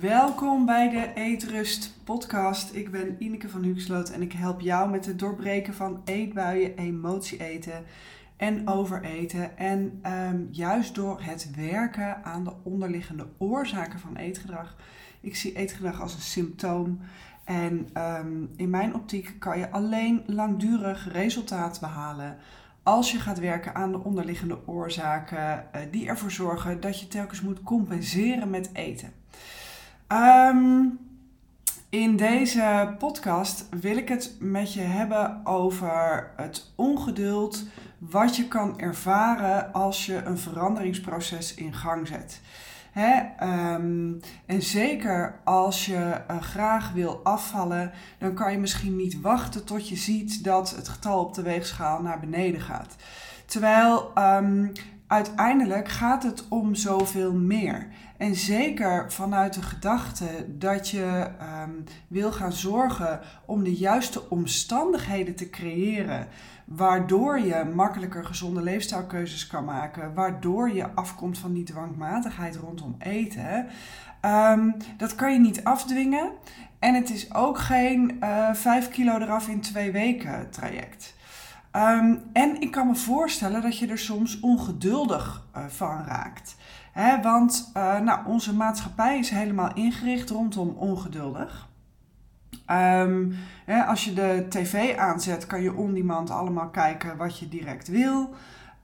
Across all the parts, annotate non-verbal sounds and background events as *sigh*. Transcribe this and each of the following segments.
Welkom bij de Eetrust podcast. Ik ben Ineke van Huxloot en ik help jou met het doorbreken van eetbuien, emotie eten en overeten. En ehm, juist door het werken aan de onderliggende oorzaken van eetgedrag. Ik zie eetgedrag als een symptoom. En ehm, in mijn optiek kan je alleen langdurig resultaat behalen als je gaat werken aan de onderliggende oorzaken uh, die ervoor zorgen dat je telkens moet compenseren met eten. Um, in deze podcast wil ik het met je hebben over het ongeduld wat je kan ervaren als je een veranderingsproces in gang zet. Um, en zeker als je uh, graag wil afvallen, dan kan je misschien niet wachten tot je ziet dat het getal op de weegschaal naar beneden gaat. Terwijl um, uiteindelijk gaat het om zoveel meer. En zeker vanuit de gedachte dat je um, wil gaan zorgen om de juiste omstandigheden te creëren, waardoor je makkelijker gezonde leefstijlkeuzes kan maken, waardoor je afkomt van die dwangmatigheid rondom eten. Um, dat kan je niet afdwingen. En het is ook geen uh, eh, 5 kilo eraf in twee weken traject. Um, en ik kan me voorstellen dat je er soms ongeduldig uh, van raakt. Want uh, nou, onze maatschappij is helemaal ingericht rondom ongeduldig. Um, als je de tv aanzet, kan je on-demand allemaal kijken wat je direct wil.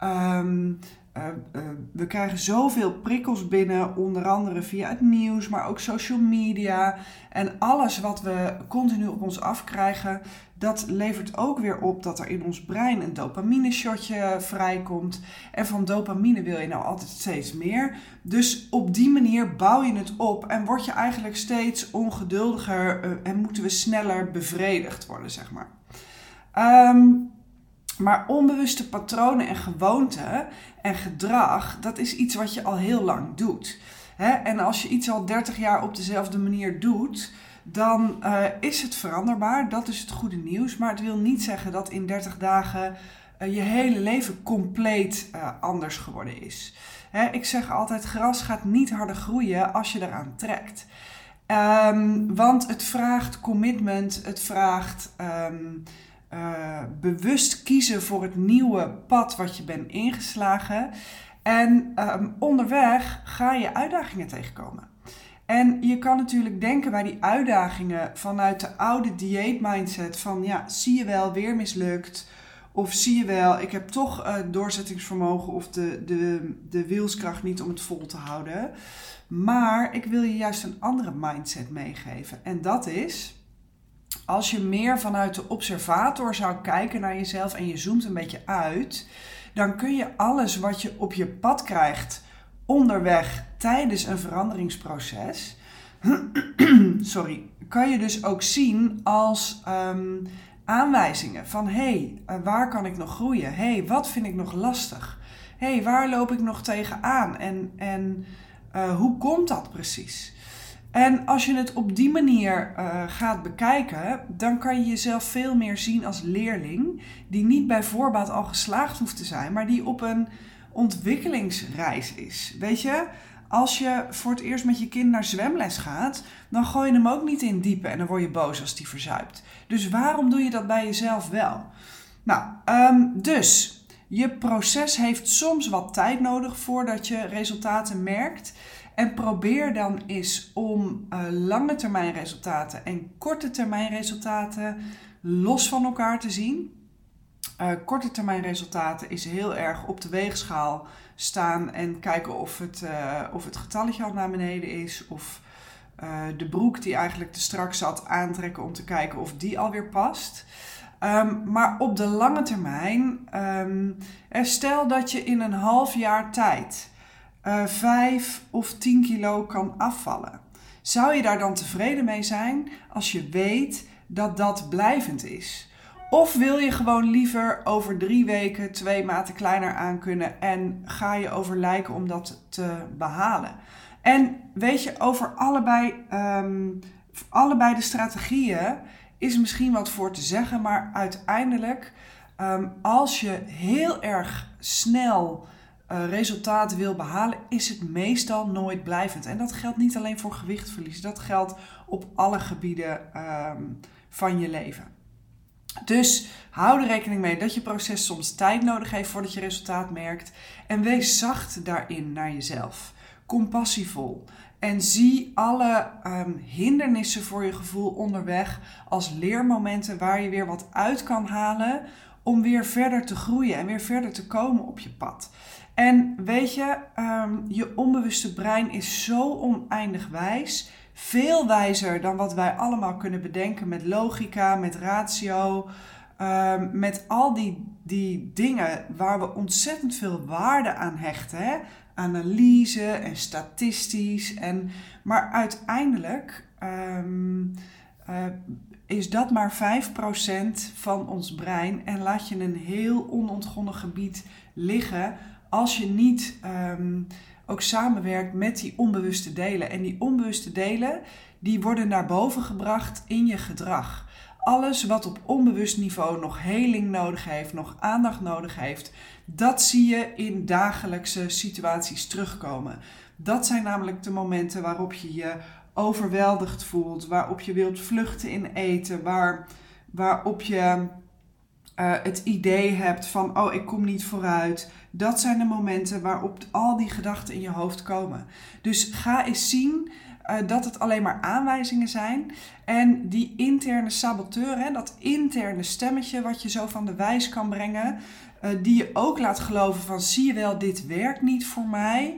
Um, uh, uh, we krijgen zoveel prikkels binnen, onder andere via het nieuws, maar ook social media. En alles wat we continu op ons afkrijgen, dat levert ook weer op dat er in ons brein een dopamine shotje vrijkomt. En van dopamine wil je nou altijd steeds meer. Dus op die manier bouw je het op en word je eigenlijk steeds ongeduldiger uh, en moeten we sneller bevredigd worden, zeg maar. Um, maar onbewuste patronen en gewoonten en gedrag, dat is iets wat je al heel lang doet. En als je iets al 30 jaar op dezelfde manier doet, dan uh, is het veranderbaar. Dat is het goede nieuws. Maar het wil niet zeggen dat in 30 dagen uh, je hele leven compleet uh, anders geworden is. ik zeg altijd: gras gaat niet harder groeien als je eraan trekt. Um, want het vraagt commitment, het vraagt. Um, uh, bewust kiezen voor het nieuwe pad wat je bent ingeslagen. En um, onderweg ga je uitdagingen tegenkomen. En je kan natuurlijk denken bij die uitdagingen vanuit de oude dieetmindset van ja, zie je wel, weer mislukt. Of zie je wel, ik heb toch uh, doorzettingsvermogen of de, de, de wilskracht niet om het vol te houden. Maar ik wil je juist een andere mindset meegeven. En dat is, als je meer vanuit de observator zou kijken naar jezelf en je zoomt een beetje uit, dan kun je alles wat je op je pad krijgt onderweg tijdens een veranderingsproces, *clears throat* sorry, kan je dus ook zien als um, aanwijzingen van hé, hey, uh, waar kan ik nog groeien? Hé, hey, wat vind ik nog lastig? Hé, hey, waar loop ik nog tegenaan? En, en uh, hoe komt dat precies? En als je het op die manier uh, gaat bekijken, dan kan je jezelf veel meer zien als leerling, die niet bij voorbaat al geslaagd hoeft te zijn, maar die op een ontwikkelingsreis is. Weet je, als je voor het eerst met je kind naar zwemles gaat, dan gooi je hem ook niet in diepe en dan word je boos als die verzuipt. Dus waarom doe je dat bij jezelf wel? Nou, um, dus je proces heeft soms wat tijd nodig voordat je resultaten merkt. En probeer dan eens om uh, lange termijn resultaten en korte termijn resultaten los van elkaar te zien. Uh, korte termijn resultaten is heel erg op de weegschaal staan en kijken of het, uh, of het getalletje al naar beneden is. Of de broek die eigenlijk te strak zat aantrekken om te kijken of die alweer past. Um, maar op de lange termijn, um, stel dat je in een half jaar tijd uh, 5 of 10 kilo kan afvallen. Zou je daar dan tevreden mee zijn als je weet dat dat blijvend is? Of wil je gewoon liever over drie weken twee maten kleiner aan kunnen en ga je over lijken om dat te behalen? En weet je, over allebei, um, allebei de strategieën is misschien wat voor te zeggen, maar uiteindelijk, um, als je heel erg snel uh, resultaat wil behalen, is het meestal nooit blijvend. En dat geldt niet alleen voor gewichtverlies, dat geldt op alle gebieden ehm, van je leven. Dus hou er rekening mee dat je proces soms tijd nodig heeft voordat je resultaat merkt. En wees zacht daarin naar jezelf. Compassievol. En zie alle um, hindernissen voor je gevoel onderweg als leermomenten waar je weer wat uit kan halen om weer verder te groeien en weer verder te komen op je pad. En weet je, um, je onbewuste brein is zo oneindig wijs. Veel wijzer dan wat wij allemaal kunnen bedenken met logica, met ratio, um, met al die, die dingen waar we ontzettend veel waarde aan hechten. Hè? Analyse en statistisch. En, maar uiteindelijk um, uh, is dat maar 5% van ons brein en laat je een heel onontgonnen gebied liggen als je niet um, ook samenwerkt met die onbewuste delen. En die onbewuste delen, die worden naar boven gebracht in je gedrag. Alles wat op onbewust niveau nog heling nodig heeft, nog aandacht nodig heeft, dat zie je in dagelijkse situaties terugkomen. Dat zijn namelijk de momenten waarop je je overweldigd voelt, waarop je wilt vluchten in eten, waar, waarop je uh, het idee hebt van, oh, ik kom niet vooruit. Dat zijn de momenten waarop al die gedachten in je hoofd komen. Dus ga eens zien uh, dat het alleen maar aanwijzingen zijn. En die interne saboteur, dat interne stemmetje wat je zo van de wijs kan brengen, uh, die je ook laat geloven van, zie je wel, dit werkt niet voor mij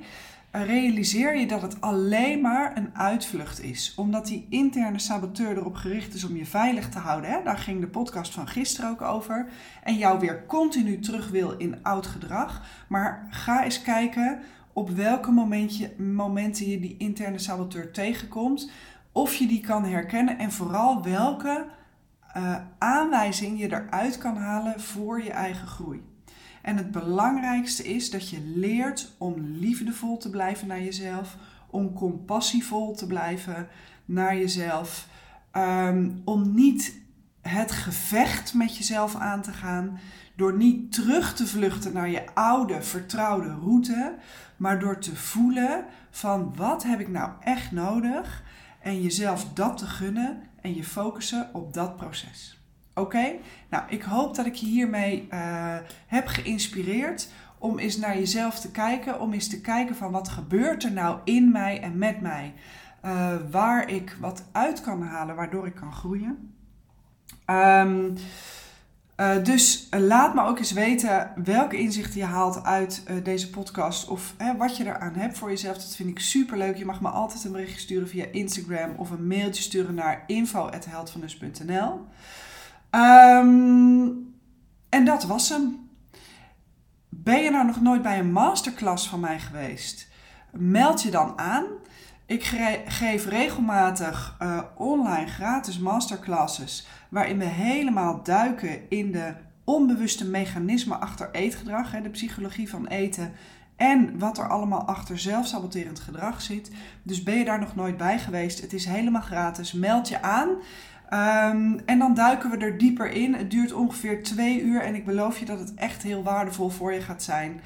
realiseer je dat het alleen maar een uitvlucht is. Omdat die interne saboteur erop gericht is om je veilig te houden. Hè? Daar ging de podcast van gisteren ook over. En jou weer continu terug wil in oud gedrag. Maar ga eens kijken op welke momentje, momenten je die interne saboteur tegenkomt. Of je die kan herkennen en vooral welke uh, aanwijzing je eruit kan halen voor je eigen groei. En het belangrijkste is dat je leert om liefdevol te blijven naar jezelf, om compassievol te blijven naar jezelf, um, om niet het gevecht met jezelf aan te gaan, door niet terug te vluchten naar je oude, vertrouwde route, maar door te voelen van wat heb ik nou echt nodig en jezelf dat te gunnen en je focussen op dat proces. Oké? Nou, ik hoop dat ik je hiermee uh, heb geïnspireerd om eens naar jezelf te kijken, om eens te kijken van wat gebeurt er nou in mij en met mij, uh, waar ik wat uit kan halen, waardoor ik kan groeien. Um, uh, dus laat me ook eens weten welke inzichten je haalt uit deze podcast of wat je eraan hebt voor jezelf. Dat vind ik super leuk. Je mag me altijd een berichtje sturen via Instagram of een mailtje sturen naar info.heldvanus.nl. Um, en dat was hem. Ben je nou nog nooit bij een masterclass van mij geweest? Meld je dan aan. Ik geef regelmatig uh, online gratis masterclasses waarin we helemaal duiken in de onbewuste mechanismen achter eetgedrag, hè, de psychologie van eten en wat er allemaal achter zelfsaboterend gedrag zit. Dus ben je daar nog nooit bij geweest? Het is helemaal gratis. Meld je aan. Um, en dan duiken we er dieper in. Het duurt ongeveer twee uur en ik beloof je dat het echt heel waardevol voor je gaat zijn.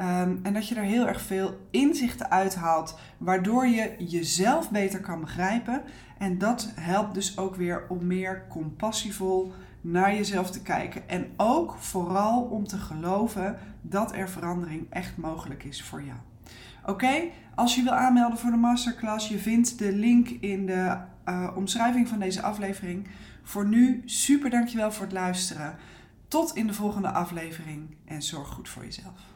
Um, en dat je er heel erg veel inzichten uithaalt, waardoor je jezelf beter kan begrijpen. En dat helpt dus ook weer om meer compassievol naar jezelf te kijken. En ook vooral om te geloven dat er verandering echt mogelijk is voor jou. Oké, als je wil aanmelden voor de masterclass, je vindt de link in de uh, omschrijving van deze aflevering. Voor nu, super dankjewel voor het luisteren. Tot in de volgende aflevering en zorg goed voor jezelf.